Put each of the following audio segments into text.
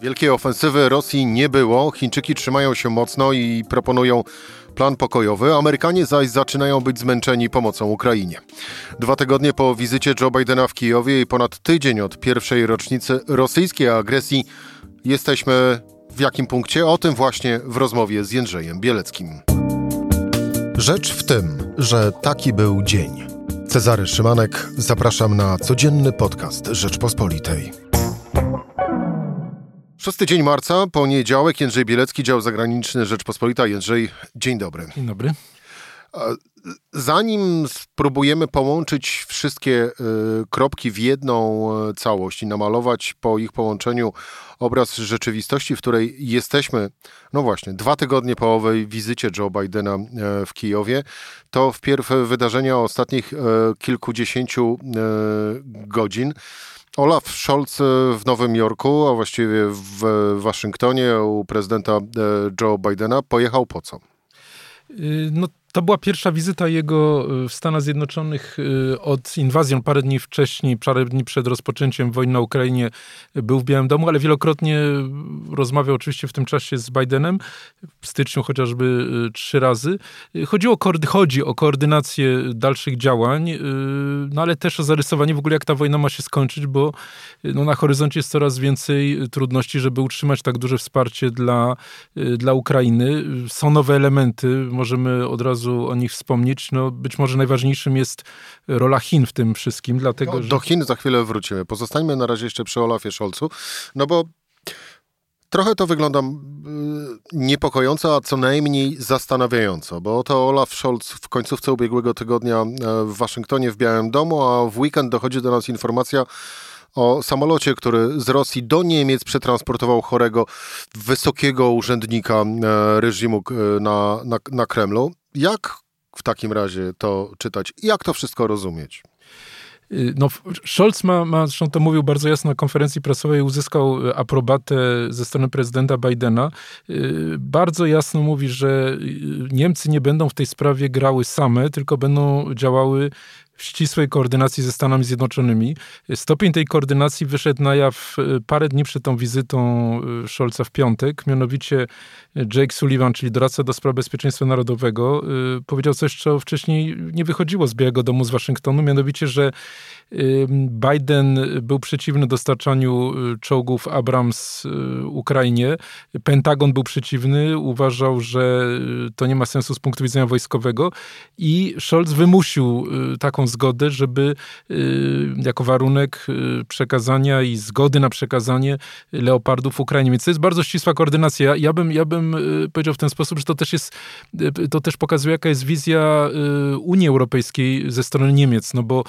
Wielkiej ofensywy Rosji nie było. Chińczyki trzymają się mocno i proponują plan pokojowy. Amerykanie zaś zaczynają być zmęczeni pomocą Ukrainie. Dwa tygodnie po wizycie Joe Bidena w Kijowie i ponad tydzień od pierwszej rocznicy rosyjskiej agresji jesteśmy w jakim punkcie? O tym właśnie w rozmowie z Jędrzejem Bieleckim. Rzecz w tym, że taki był dzień. Cezary Szymanek, zapraszam na codzienny podcast Rzeczpospolitej. Szósty dzień marca, poniedziałek, Jędrzej Bielecki, dział zagraniczny Rzeczpospolita. Jędrzej, dzień dobry. Dzień dobry. Zanim spróbujemy połączyć wszystkie y, kropki w jedną y, całość i namalować po ich połączeniu obraz rzeczywistości, w której jesteśmy, no właśnie, dwa tygodnie po owej wizycie Joe Bidena y, w Kijowie, to wpierw wydarzenia ostatnich kilkudziesięciu godzin. Olaf Scholz w Nowym Jorku, a właściwie w Waszyngtonie u prezydenta Joe Bidena pojechał po co? No to była pierwsza wizyta jego y, w Stanach Zjednoczonych y, od inwazji. Parę dni wcześniej, parę dni przed rozpoczęciem wojny na Ukrainie był w Białym Domu, ale wielokrotnie rozmawiał oczywiście w tym czasie z Bidenem, w styczniu chociażby y, trzy razy. Chodziło chodzi o koordynację dalszych działań, no ale też o zarysowanie w ogóle jak ta wojna ma się skończyć, bo no, na horyzoncie jest coraz więcej trudności, żeby utrzymać tak duże wsparcie dla, dla Ukrainy. Są nowe elementy, możemy od razu razu o nich wspomnieć. No, być może najważniejszym jest rola Chin w tym wszystkim, dlatego no, że... Do Chin za chwilę wrócimy. Pozostańmy na razie jeszcze przy Olafie Scholzu, no bo Trochę to wygląda y, niepokojąco, a co najmniej zastanawiająco, bo oto Olaf Scholz w końcówce ubiegłego tygodnia e, w Waszyngtonie w Białym Domu, a w weekend dochodzi do nas informacja o samolocie, który z Rosji do Niemiec przetransportował chorego wysokiego urzędnika e, reżimu e, na, na, na Kremlu. Jak w takim razie to czytać? Jak to wszystko rozumieć? Y, no, Scholz ma, ma, zresztą to mówił bardzo jasno na konferencji prasowej, uzyskał aprobatę ze strony prezydenta Bidena. Y, bardzo jasno mówi, że y, Niemcy nie będą w tej sprawie grały same, tylko będą działały w ścisłej koordynacji ze Stanami Zjednoczonymi. Stopień tej koordynacji wyszedł na jaw e, parę dni przed tą wizytą e, Scholza w piątek. Mianowicie Jake Sullivan, czyli doradca do spraw bezpieczeństwa narodowego, powiedział coś, co wcześniej nie wychodziło z Białego Domu z Waszyngtonu, mianowicie, że Biden był przeciwny dostarczaniu czołgów Abrams Ukrainie. Pentagon był przeciwny, uważał, że to nie ma sensu z punktu widzenia wojskowego i Scholz wymusił taką zgodę, żeby y, jako warunek y, przekazania i zgody na przekazanie leopardów Ukrainie. Więc to jest bardzo ścisła koordynacja. Ja bym, ja bym y, powiedział w ten sposób, że to też jest, to też pokazuje, jaka jest wizja Unii Europejskiej ze strony Niemiec, no bo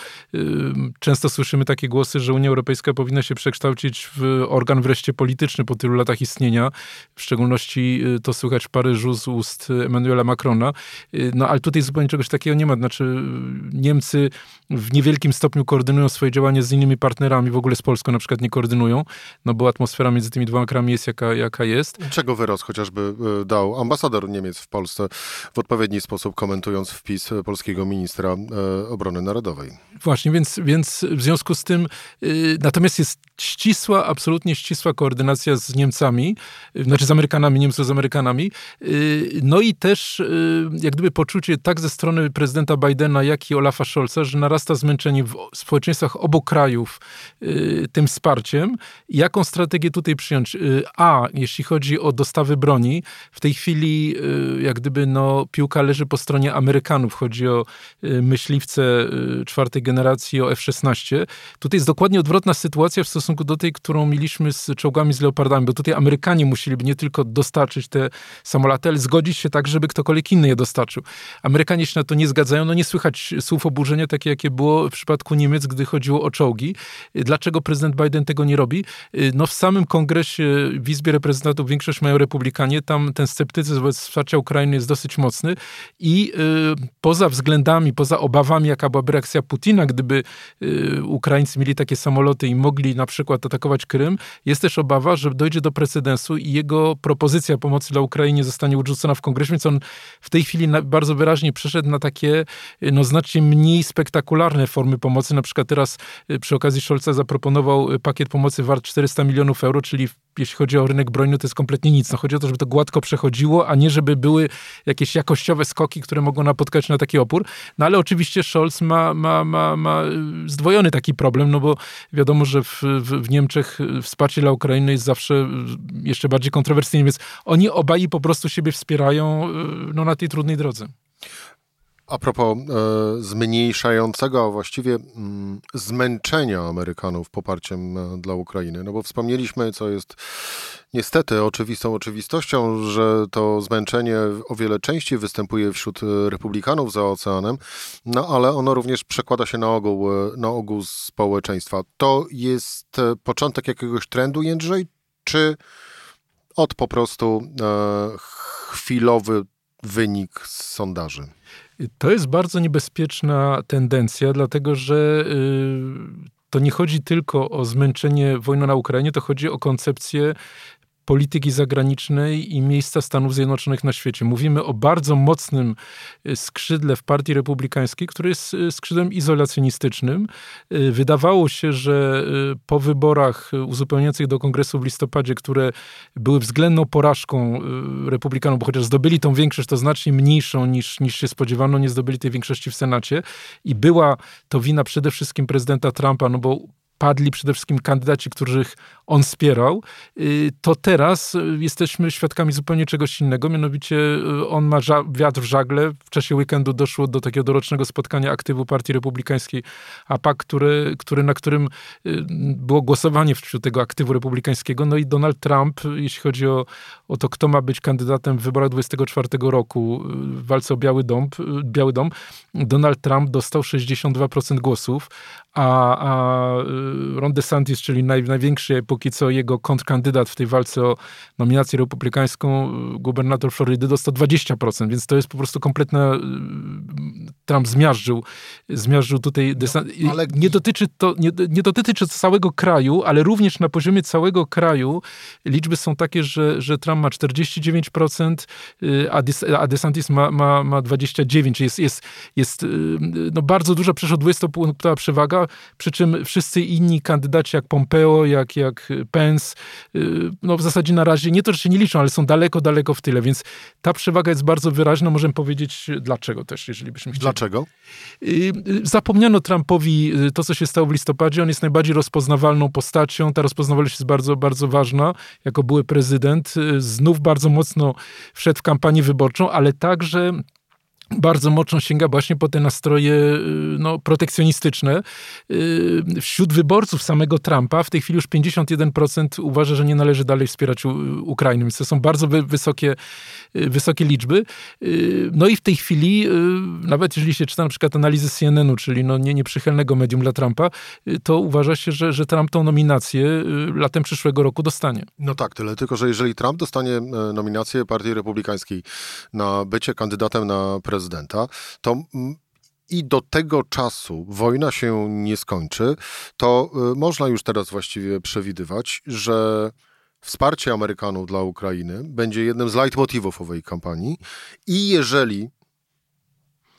często słyszymy takie głosy, że Unia Europejska powinna się przekształcić w organ wreszcie polityczny po tylu latach istnienia. W szczególności to słychać w Paryżu z ust Emmanuela Macrona. No ale tutaj zupełnie czegoś takiego nie ma. Znaczy Niemcy w niewielkim stopniu koordynują swoje działania z innymi partnerami, w ogóle z Polską na przykład nie koordynują, no bo atmosfera między tymi dwoma krajami jest jaka, jaka jest. Czego wyrost chociażby e, dał ambasador Niemiec w Polsce w odpowiedni sposób komentując wpis polskiego ministra e, obrony narodowej. Właśnie, więc, więc w związku z tym yy, natomiast jest ścisła, absolutnie ścisła koordynacja z Niemcami, yy, znaczy z Amerykanami, Niemców z Amerykanami. Yy, no i też y, jak gdyby poczucie tak ze strony prezydenta Bidena, jak i Olafa Scholza, że narasta zmęczenie w społeczeństwach obu krajów y, tym wsparciem. Jaką strategię tutaj przyjąć? Y, a, jeśli chodzi o dostawy broni, w tej chwili jak gdyby no, piłka leży po stronie Amerykanów. Chodzi o myśliwce czwartej generacji o F-16. Tutaj jest dokładnie odwrotna sytuacja w stosunku do tej, którą mieliśmy z czołgami z Leopardami, bo tutaj Amerykanie musieliby nie tylko dostarczyć te samoloty, ale zgodzić się tak, żeby ktokolwiek inny je dostarczył. Amerykanie się na to nie zgadzają, no nie słychać słów oburzenia takie, jakie było w przypadku Niemiec, gdy chodziło o czołgi. Dlaczego prezydent Biden tego nie robi? No w samym kongresie w Izbie Reprezentantów większość mają republikanie, tam ten sceptycyzm wobec wsparcia Ukrainy jest dosyć mocny i y, poza względami, poza obawami, jaka byłaby reakcja Putina, gdyby y, Ukraińcy mieli takie samoloty i mogli na przykład atakować Krym, jest też obawa, że dojdzie do precedensu i jego propozycja pomocy dla Ukrainie zostanie odrzucona w kongresie, więc on w tej chwili bardzo wyraźnie przeszedł na takie y, no, znacznie mniej spektakularne formy pomocy. Na przykład teraz przy okazji Scholza zaproponował pakiet pomocy wart 400 milionów euro, czyli jeśli chodzi o rynek broni, to jest kompletnie nic. No, chodzi o to, żeby to gładko przechodziło, a nie żeby były jakieś jakościowe skoki, które mogą napotkać na taki opór. No ale oczywiście Scholz ma, ma, ma, ma zdwojony taki problem, no bo wiadomo, że w, w, w Niemczech wsparcie dla Ukrainy jest zawsze jeszcze bardziej kontrowersyjne, więc oni obaj po prostu siebie wspierają no, na tej trudnej drodze. A propos e, zmniejszającego, a właściwie mm, zmęczenia Amerykanów poparciem e, dla Ukrainy, no bo wspomnieliśmy, co jest niestety oczywistą oczywistością, że to zmęczenie o wiele częściej występuje wśród republikanów za oceanem, no ale ono również przekłada się na ogół, e, na ogół społeczeństwa. To jest e, początek jakiegoś trendu, Jędrzej, czy od po prostu e, chwilowy wynik z sondaży? To jest bardzo niebezpieczna tendencja, dlatego że y, to nie chodzi tylko o zmęczenie wojną na Ukrainie, to chodzi o koncepcję polityki zagranicznej i miejsca Stanów Zjednoczonych na świecie. Mówimy o bardzo mocnym y, skrzydle w Partii Republikańskiej, które jest y, skrzydłem izolacjonistycznym. Y, wydawało się, że po wyborach uzupełniających do kongresu w listopadzie, które były względną porażką republikanów, bo chociaż zdobyli tą większość, to znacznie mniejszą niż, niż się spodziewano, nie zdobyli tej większości w Senacie i była to wina przede wszystkim prezydenta Trumpa, no bo padli przede wszystkim kandydaci, których on wspierał, y, to teraz y, jesteśmy świadkami zupełnie czegoś innego, mianowicie y, on ma wiatr w żagle. W czasie weekendu doszło do takiego dorocznego spotkania aktywu Partii Republikańskiej APAC, który, który, na którym było głosowanie wśród tego aktywu republikańskiego. No i Donald Trump, jeśli chodzi o, o to, kto ma być kandydatem w wyborach 24 roku w walce o Biały Dom, Biały Dom Donald Trump dostał 62% głosów, a, a Ron DeSantis, czyli naj, największy póki co jego kontrkandydat w tej walce o nominację republikańską, gubernator Florydy, dostał 20%, więc to jest po prostu kompletna... Trump zmiażdżył, zmiażdżył tutaj... No, ale... nie, dotyczy to, nie, nie dotyczy to całego kraju, ale również na poziomie całego kraju liczby są takie, że, że Trump ma 49%, y, a, Des, a DeSantis ma, ma, ma 29%. Jest, jest, jest y, no bardzo duża, przeszło 20-punktowa przewaga, przy czym wszyscy inni kandydaci jak Pompeo, jak, jak Pence, y, no w zasadzie na razie nie to, że się nie liczą, ale są daleko, daleko w tyle, więc ta przewaga jest bardzo wyraźna. Możemy powiedzieć dlaczego też, jeżeli byśmy chcieli. Dlaczego? Y, zapomniano Trumpowi to, co się stało w listopadzie. On jest najbardziej rozpoznawalną postacią. Ta rozpoznawalność jest bardzo, bardzo ważna. Jako były prezydent, y, znów bardzo mocno wszedł w kampanię wyborczą, ale także bardzo mocno sięga właśnie po te nastroje y, no, protekcjonistyczne. Y, wśród wyborców samego Trumpa w tej chwili już 51% uważa, że nie należy dalej wspierać Ukrainy. Więc to są bardzo wysokie, y, wysokie liczby. No i w tej chwili, nawet jeżeli się czyta na przykład analizy CNN-u, czyli no nie, nieprzychylnego medium dla Trumpa, to uważa się, że, że Trump tą nominację latem przyszłego roku dostanie. No tak, tyle tylko, że jeżeli Trump dostanie e, nominację Partii Republikańskiej na bycie kandydatem na prezydenta, prezydenta, to i do tego czasu wojna się nie skończy, to y, można już teraz właściwie przewidywać, że wsparcie Amerykanów dla Ukrainy będzie jednym z leitmotivów owej kampanii i jeżeli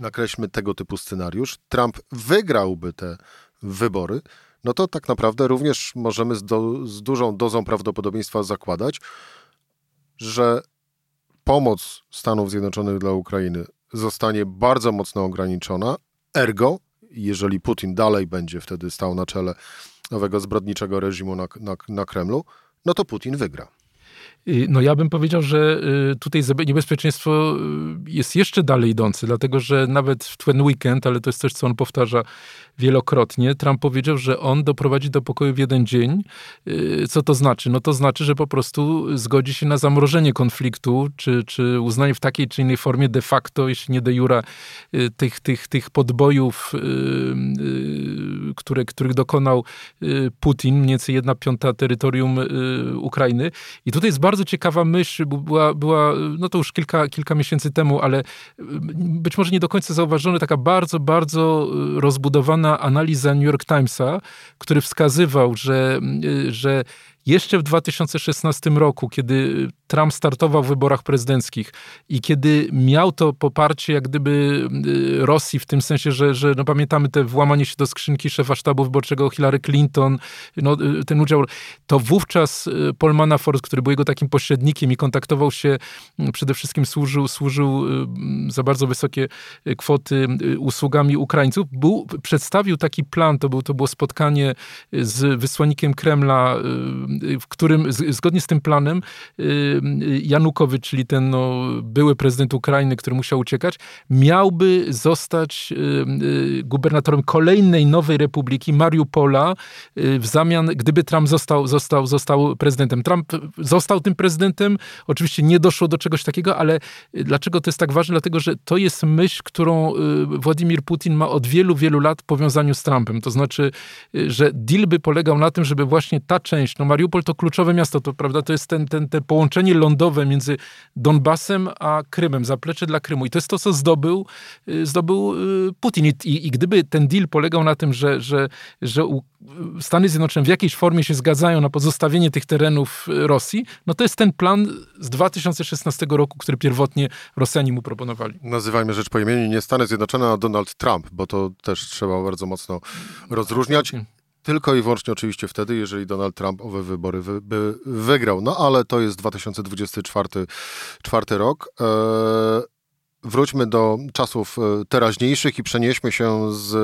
nakreślmy tego typu scenariusz, Trump wygrałby te wybory, no to tak naprawdę również możemy z, do, z dużą dozą prawdopodobieństwa zakładać, że pomoc Stanów Zjednoczonych dla Ukrainy zostanie bardzo mocno ograniczona. Ergo, jeżeli Putin dalej będzie wtedy stał na czele nowego zbrodniczego reżimu na, na, na Kremlu, no to Putin wygra. No ja bym powiedział, że y, tutaj niebezpieczeństwo y, jest jeszcze dalej idące, dlatego że nawet w ten weekend, ale to jest coś, co on powtarza wielokrotnie, Trump powiedział, że on doprowadzi do pokoju w jeden dzień. Y, co to znaczy? No to znaczy, że po prostu zgodzi się na zamrożenie konfliktu, czy, czy uznanie w takiej czy innej formie de facto, jeśli nie de jure, tych, tych, tych podbojów, które, których dokonał Putin, mniej więcej jedna piąta terytorium Ukrainy. I tutaj jest bardzo bardzo ciekawa myśl, była, była no to już kilka, kilka miesięcy temu, ale być może nie do końca zauważona, taka bardzo, bardzo rozbudowana analiza New York Timesa, który wskazywał, że, że jeszcze w 2016 roku, kiedy Trump startował w wyborach prezydenckich i kiedy miał to poparcie jak gdyby y, Rosji w tym sensie, że, że no pamiętamy te włamanie się do skrzynki szefa sztabu wyborczego Hillary Clinton, no, y, ten udział, to wówczas y, Paul Manafort, który był jego takim pośrednikiem i kontaktował się, przede wszystkim służył, służył za bardzo wysokie kwoty usługami Ukraińców, był, przedstawił taki plan, to, był, to było spotkanie z wysłannikiem Kremla, w którym zgodnie z tym planem Janukowicz, czyli ten no, były prezydent Ukrainy, który musiał uciekać, miałby zostać y, y, gubernatorem kolejnej nowej republiki, Mariupola, y, w zamian, gdyby Trump został, został, został prezydentem. Trump został tym prezydentem, oczywiście nie doszło do czegoś takiego, ale dlaczego to jest tak ważne? Dlatego, że to jest myśl, którą Władimir Putin ma od wielu, wielu lat w powiązaniu z Trumpem. To znaczy, że deal by polegał na tym, żeby właśnie ta część, no Mariupol to kluczowe miasto, to prawda, to jest ten, ten, te połączenie lądowe między Donbasem a Krymem, zaplecze dla Krymu. I to jest to, co zdobył, y, zdobył y, Putin. I, i, gdyby ten deal polegał na tym, że, że, że Stany Zjednoczone w jakiejś formie się zgadzają na pozostawienie tych terenów y, Rosji, no to jest ten plan z 2016 roku, który pierwotnie Rosjanie mu proponowali. Nazywajmy rzecz po imieniu nie Stany Zjednoczone, a Donald Trump, bo to też trzeba bardzo mocno rozróżniać. Tylko i wyłącznie oczywiście wtedy, jeżeli Donald Trump owe wybory wy, by wygrał. No ale to jest 2024 czwarty rok. Eee, wróćmy do czasów e, teraźniejszych i przenieśmy się z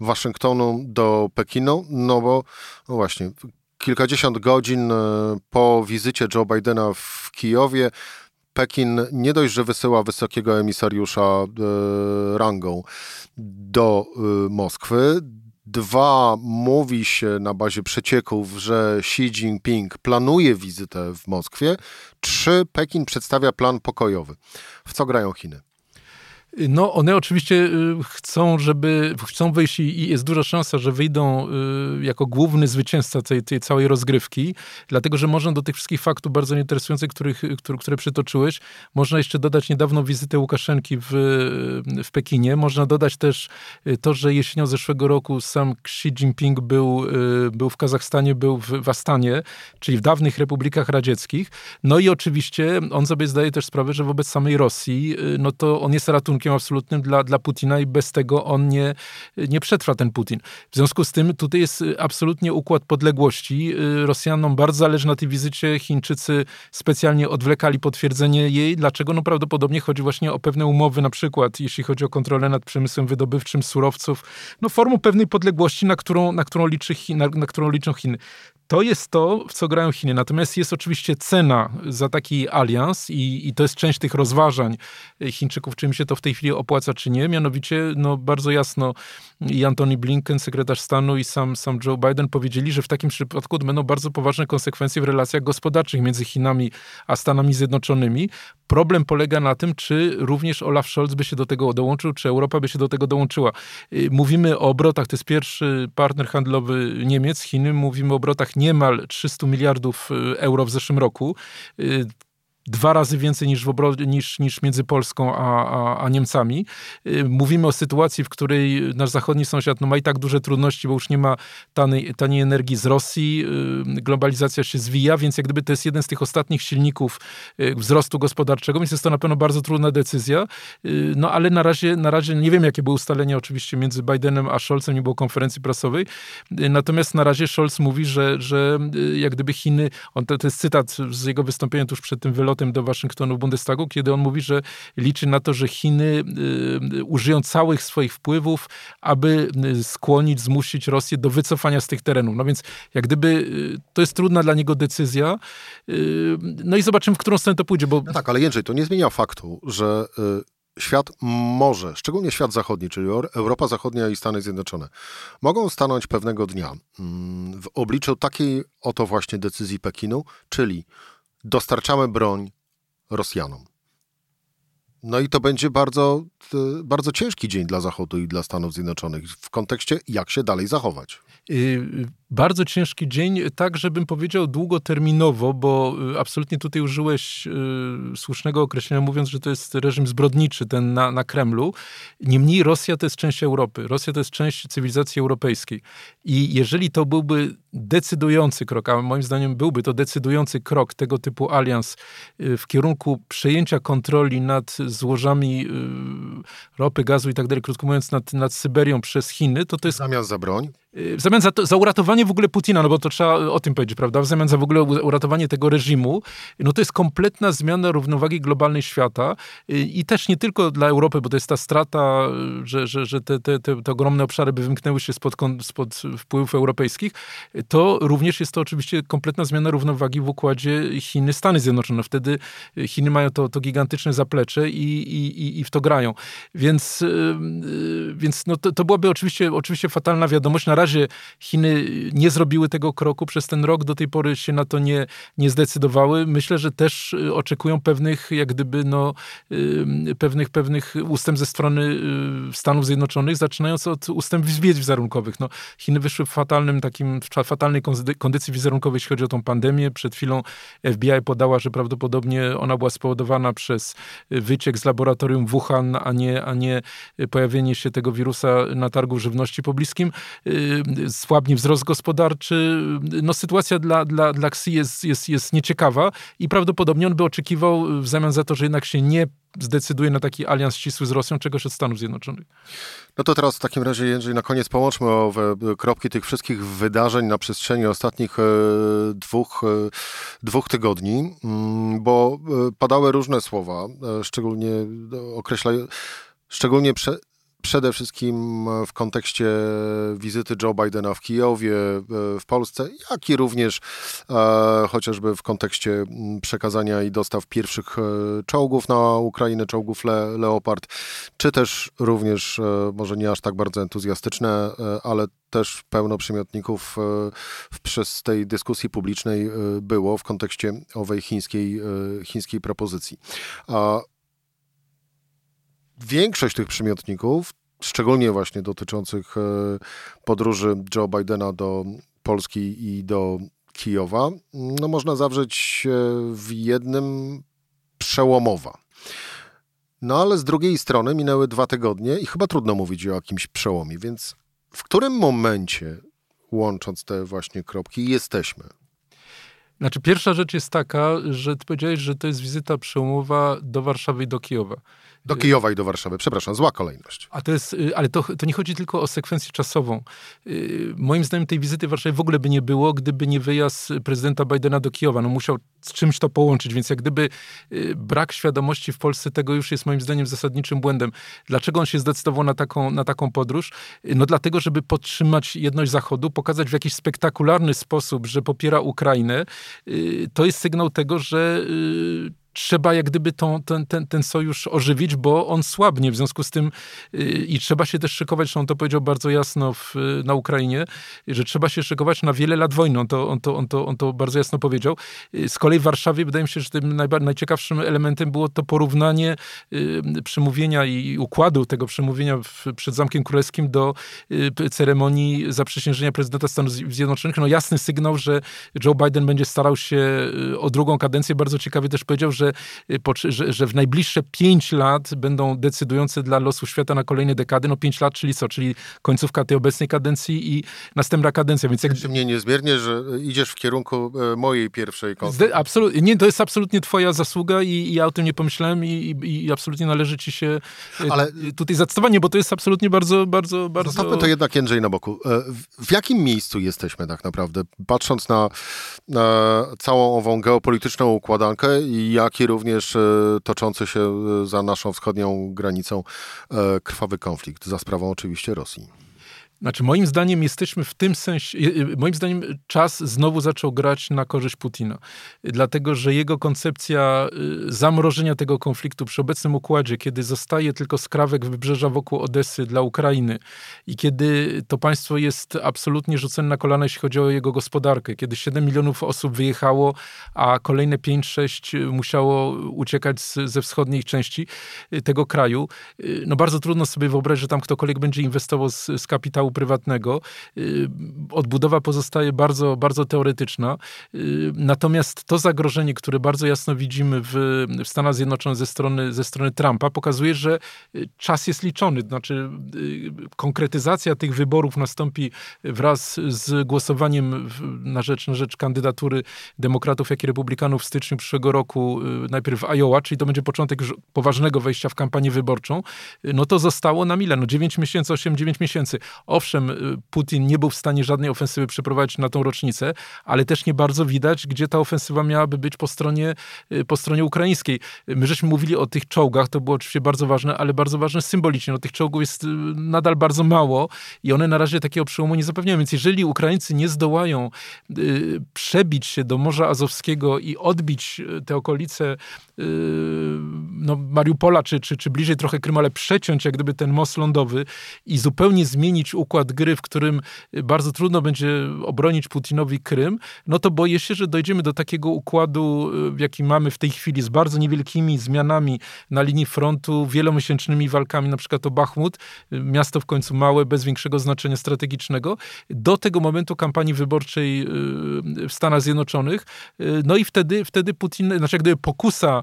Waszyngtonu do Pekinu, no bo no właśnie, kilkadziesiąt godzin e, po wizycie Joe Bidena w Kijowie Pekin nie dość, że wysyła wysokiego emisariusza e, rangą do e, Moskwy, Dwa, mówi się na bazie przecieków, że Xi Jinping planuje wizytę w Moskwie. Trzy, Pekin przedstawia plan pokojowy. W co grają Chiny? No, one oczywiście y, chcą, żeby chcą wyjść i jest duża szansa, że wyjdą y, jako główny zwycięzca tej, tej całej rozgrywki, dlatego że można do tych wszystkich faktów bardzo nieinteresujących, których, które, które przytoczyłeś, można jeszcze dodać niedawno wizytę Łukaszenki w, w Pekinie. Można dodać też y, to, że jesienią zeszłego roku sam Xi Jinping był, był w Kazachstanie, był w, w Astanie, czyli w dawnych republikach radzieckich. No i oczywiście on sobie zdaje też sprawę, że wobec samej Rosji, no to on jest ratunkiem absolutnym dla, dla Putina i bez tego on nie, nie przetrwa ten Putin. W związku z tym tutaj jest absolutnie układ podległości. Rosjanom bardzo zależy na tej wizycie. Chińczycy specjalnie odwlekali potwierdzenie jej. Dlaczego? No prawdopodobnie chodzi właśnie o pewne umowy, na przykład jeśli chodzi o kontrolę nad przemysłem wydobywczym surowców, no formą pewnej podległości, na którą, na którą, liczy na, na którą liczą Chiny. To jest to, w co grają Chiny. Natomiast jest oczywiście cena za taki alians i, i to jest część tych rozważań Chińczyków, czy im się to w tej chwili opłaca, czy nie. Mianowicie, no bardzo jasno i Antony Blinken, sekretarz stanu i sam, sam Joe Biden powiedzieli, że w takim przypadku będą bardzo poważne konsekwencje w relacjach gospodarczych między Chinami a Stanami Zjednoczonymi. Problem polega na tym, czy również Olaf Scholz by się do tego dołączył, czy Europa by się do tego dołączyła. Y, mówimy o obrotach, to jest pierwszy partner handlowy Niemiec, Chiny, mówimy o obrotach niemal 300 miliardów y, euro w zeszłym roku. Y, dwa razy więcej niż, w niż, niż między Polską a, a, a, Niemcami. Y, mówimy o sytuacji, w której nasz zachodni sąsiad no, ma i tak duże trudności, bo już nie ma taniej, taniej energii z Rosji, y, globalizacja się zwija, więc jak gdyby to jest jeden z tych ostatnich silników y, wzrostu gospodarczego, więc jest to na pewno bardzo trudna decyzja. No ale na razie, na razie nie wiem, jakie były ustalenia oczywiście między Bidenem a Scholzem, nie było konferencji prasowej, natomiast na razie Scholz mówi, że, że jak gdyby Chiny, on to, to jest cytat z jego wystąpienia tuż przed tym wylotem, powrotem do Waszyngtonu Bundestagu, kiedy on mówi, że liczy na to, że Chiny y, użyją całych swoich wpływów, aby y, skłonić, zmusić Rosję do wycofania z tych terenów. No więc jak gdyby y, to jest trudna dla niego decyzja. No i zobaczymy, w którą stronę to pójdzie. Bo... No tak, ale Jędrzej, to nie zmienia faktu, że świat może, szczególnie świat zachodni, czyli Europa Zachodnia i Stany Zjednoczone, mogą stanąć pewnego dnia mm, w obliczu takiej oto właśnie decyzji Pekinu, czyli dostarczamy broń Rosjanom. No i to będzie bardzo, bardzo ciężki dzień dla Zachodu i dla Stanów Zjednoczonych w kontekście, jak się dalej zachować. Y, bardzo ciężki dzień, tak żebym powiedział długoterminowo, bo y, absolutnie tutaj użyłeś y, słusznego określenia, mówiąc, że to jest reżim zbrodniczy, ten na, na Kremlu. Niemniej Rosja to jest część Europy. Rosja to jest część cywilizacji europejskiej. I jeżeli to byłby decydujący krok, a moim zdaniem byłby to decydujący krok tego typu alians y, w kierunku przejęcia kontroli nad złożami y, ropy, gazu i tak dalej, krótko mówiąc, nad, nad Syberią przez Chiny, to to jest... Zamiast za broń? W zamian za, to, za uratowanie w ogóle Putina, no bo to trzeba o tym powiedzieć, prawda? W zamian za w ogóle uratowanie tego reżimu, no to jest kompletna zmiana równowagi globalnej świata i też nie tylko dla Europy, bo to jest ta strata, że, że, że te, te, te, te ogromne obszary by wymknęły się spod, spod wpływów europejskich, to również jest to oczywiście kompletna zmiana równowagi w układzie Chiny-Stany Zjednoczone. Wtedy Chiny mają to, to gigantyczne zaplecze i, i, i w to grają. Więc, więc no to, to byłaby oczywiście, oczywiście fatalna wiadomość. Na razie razie Chiny nie zrobiły tego kroku, przez ten rok do tej pory się na to nie, nie zdecydowały. Myślę, że też y, oczekują pewnych, jak gdyby, no, pewnych, pewnych ustęp ze strony y, Stanów Zjednoczonych, zaczynając od ustęp wizerunkowych. No, Chiny wyszły w fatalnym takim, w fatalnej kondycji wizerunkowej, jeśli chodzi o tą pandemię. Przed chwilą FBI podała, że prawdopodobnie ona była spowodowana przez wyciek z laboratorium Wuhan, a nie, a nie pojawienie się tego wirusa na targu żywności pobliskim słabnie wzrost gospodarczy. No, sytuacja dla, dla, dla Xi jest, jest, jest nieciekawa i prawdopodobnie on by oczekiwał w zamian za to, że jednak się nie zdecyduje na taki alians ścisły z Rosją, czegoś od Stanów Zjednoczonych. No to teraz w takim razie, Jędrzej, na koniec połączmy owe kropki tych wszystkich wydarzeń na przestrzeni ostatnich e, dwóch, e, dwóch tygodni, mm, bo e, padały różne słowa, szczególnie określają, szczególnie prze, przede wszystkim w kontekście wizyty Joe Bidena w Kijowie, e, w Polsce, jak i również e, chociażby w kontekście przekazania i dostaw pierwszych e, czołgów na Ukrainę, czołgów Le Leopard, czy też również, może nie aż tak bardzo entuzjastyczne, ale też pełno przymiotników przez tej dyskusji publicznej było w kontekście owej chińskiej, chińskiej propozycji. Większość tych przymiotników, szczególnie właśnie dotyczących e, podróży Joe Bidena do Polski i do Kijowa, no można zawrzeć w jednym przełomowa. No ale z drugiej strony minęły dwa tygodnie i chyba trudno mówić o jakimś przełomie, więc w którym momencie, łącząc te właśnie kropki, jesteśmy? Znaczy, pierwsza rzecz jest taka, że ty powiedziałeś, że to jest wizyta przełomowa do Warszawy i do Kijowa. Do Kijowa i do Warszawy, przepraszam, zła kolejność. A to jest, y, ale to, to nie chodzi tylko o sekwencję czasową. Y, moim zdaniem tej wizyty w Warszawie w ogóle by nie było, gdyby nie wyjazd prezydenta Bidena do Kijowa. No musiał z czymś to połączyć, więc jak gdyby y, brak świadomości w Polsce tego już jest moim zdaniem zasadniczym błędem. Dlaczego on się zdecydował na taką, na taką podróż? No dlatego, żeby podtrzymać jedność Zachodu, pokazać w jakiś spektakularny sposób, że popiera Ukrainę. To jest sygnał tego, że trzeba jak gdyby tą, ten, ten, ten sojusz ożywić, bo on słabnie. W związku z tym yy, i trzeba się też szykować, on to powiedział bardzo jasno w, na Ukrainie, że trzeba się szykować na wiele lat wojny. On to, on to, on to, on to bardzo jasno powiedział. Yy, z kolei w Warszawie wydaje mi się, że tym najciekawszym elementem było to porównanie yy, przemówienia i układu tego przemówienia w, przed Zamkiem Królewskim do ceremonii zaprzysiężenia prezydenta Stanów Zjednoczonych. No jasny sygnał, że Joe Biden będzie starał się o drugą kadencję. Bardzo ciekawie też powiedział, że że, że, że w najbliższe pięć lat będą decydujące dla losu świata na kolejne dekady. No pięć lat, czyli co? Czyli końcówka tej obecnej kadencji i następna kadencja. Więc jak... Mnie niezmiernie, że idziesz w kierunku e, mojej pierwszej konferencji. Absolutnie. Nie, to jest absolutnie twoja zasługa i, i ja o tym nie pomyślałem i, i, i, absolutnie należy ci się e, Ale... tutaj zacytowanie, bo to jest absolutnie bardzo, bardzo, bardzo... Zostawmy to jednak Jędrzej na boku. E, w jakim miejscu jesteśmy tak naprawdę, patrząc na, na całą ową geopolityczną układankę i jak jak i również e, toczący się e, za naszą wschodnią granicą e, krwawy konflikt, za sprawą oczywiście Rosji. Znaczy, moim zdaniem jesteśmy w tym sensie, moim zdaniem czas znowu zaczął grać na korzyść Putina. Dlatego, że jego koncepcja zamrożenia tego konfliktu przy obecnym układzie, kiedy zostaje tylko skrawek wybrzeża wokół Odesy dla Ukrainy i kiedy to państwo jest absolutnie rzucone na kolana, jeśli chodzi o jego gospodarkę, kiedy 7 milionów osób wyjechało, a kolejne 5-6 musiało uciekać ze wschodniej części tego kraju, no bardzo trudno sobie wyobrazić, że tam ktokolwiek będzie inwestował z, z kapitału kapitału prywatnego. Odbudowa pozostaje bardzo, bardzo teoretyczna. Natomiast to zagrożenie, które bardzo jasno widzimy w, w Stanach Zjednoczonych ze strony, ze strony Trumpa, pokazuje, że czas jest liczony. Znaczy, konkretyzacja tych wyborów nastąpi wraz z głosowaniem na rzecz, na rzecz kandydatury demokratów, jak i republikanów w styczniu przyszłego roku, najpierw w Iowa, czyli to będzie początek poważnego wejścia w kampanię wyborczą, no to zostało na ile? No 9 miesięcy, 8-9 miesięcy. Owszem, Putin nie był w stanie żadnej ofensywy przeprowadzić na tą rocznicę, ale też nie bardzo widać, gdzie ta ofensywa miałaby być po stronie, po stronie ukraińskiej. My żeśmy mówili o tych czołgach, to było oczywiście bardzo ważne, ale bardzo ważne symbolicznie. No, tych czołgów jest y, nadal bardzo mało i one na razie takiego przełomu nie zapewniają. Więc jeżeli Ukraińcy nie zdołają y, przebić się do Morza Azowskiego i odbić y, te okolice no, Mariupola, czy, czy, czy bliżej trochę Krymu, ale przeciąć jak gdyby ten most lądowy i zupełnie zmienić układ gry, w którym bardzo trudno będzie obronić Putinowi Krym, no to boję się, że dojdziemy do takiego układu, jaki mamy w tej chwili, z bardzo niewielkimi zmianami na linii frontu, wielomiesięcznymi walkami, na przykład o Bachmut, miasto w końcu małe, bez większego znaczenia strategicznego, do tego momentu kampanii wyborczej w Stanach Zjednoczonych. No i wtedy, wtedy Putin, znaczy jak gdyby pokusa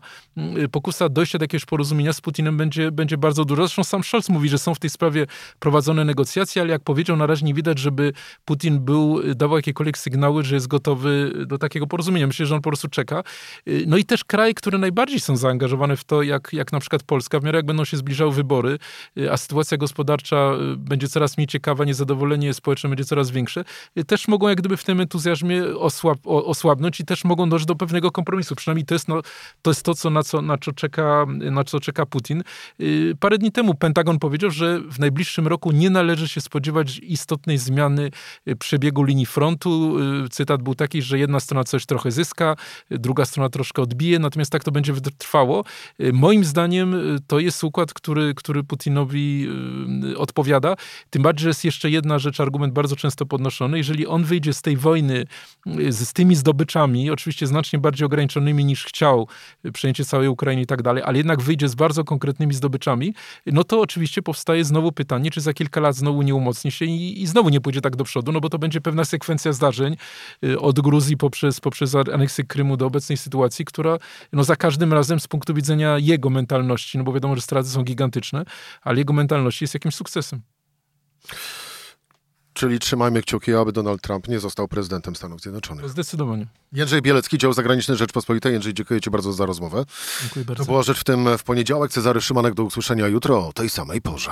Y, pokusa dojścia do jakiegoś porozumienia z Putinem będzie, będzie bardzo duża. Zresztą sam Scholz mówi, że są w tej sprawie prowadzone negocjacje, ale jak powiedział, na razie nie widać, żeby Putin był, y, dawał jakiekolwiek sygnały, że jest gotowy do takiego porozumienia. Myślę, że on po prostu czeka. Y, no i też kraje, które najbardziej są zaangażowane w to, jak, jak na przykład Polska, w miarę jak będą się zbliżały wybory, a sytuacja gospodarcza będzie coraz mniej ciekawa, niezadowolenie społeczne będzie coraz większe, też mogą jak gdyby w tym entuzjazmie osłab, osłabnąć i też mogą dojść do pewnego kompromisu. Przynajmniej to jest, no, to, jest to, co, na, co, na, co czeka, na co czeka Putin. Y, parę dni temu Pentagon powiedział, że w najbliższym roku nie należy się spodziewać istotnej zmiany y, przebiegu linii frontu. Y, cytat był taki, że jedna strona coś trochę zyska, druga strona troszkę odbije, natomiast tak to będzie trwało. Moim zdaniem to jest układ, który, który Putinowi odpowiada. Tym bardziej, że jest jeszcze jedna rzecz, argument bardzo często podnoszony. Jeżeli on wyjdzie z tej wojny z, z tymi zdobyczami, oczywiście znacznie bardziej ograniczonymi niż chciał, przejęcie całej Ukrainy i tak dalej, ale jednak wyjdzie z bardzo konkretnymi zdobyczami, no to oczywiście powstaje znowu pytanie, czy za kilka lat znowu nie umocni się i, i znowu nie pójdzie tak do przodu, no bo to będzie pewna sekwencja zdarzeń y, od Gruzji poprzez, poprzez aneksję Krymu do obecnej sytuacji, która no za każdym razem z punktu widzenia jego mentalności, no bo wiadomo, że straty są gigantyczne, ale jego mentalności jest jakimś sukcesem. Czyli trzymajmy kciuki, aby Donald Trump nie został prezydentem Stanów Zjednoczonych. Zdecydowanie. Jędrzej Bielecki, dział zagraniczny Rzeczpospolitej. Jędrzej, dziękuję Ci bardzo za rozmowę. Dziękuję bardzo. To była rzecz w tym w poniedziałek. Cezary Szymanek do usłyszenia jutro o tej samej porze.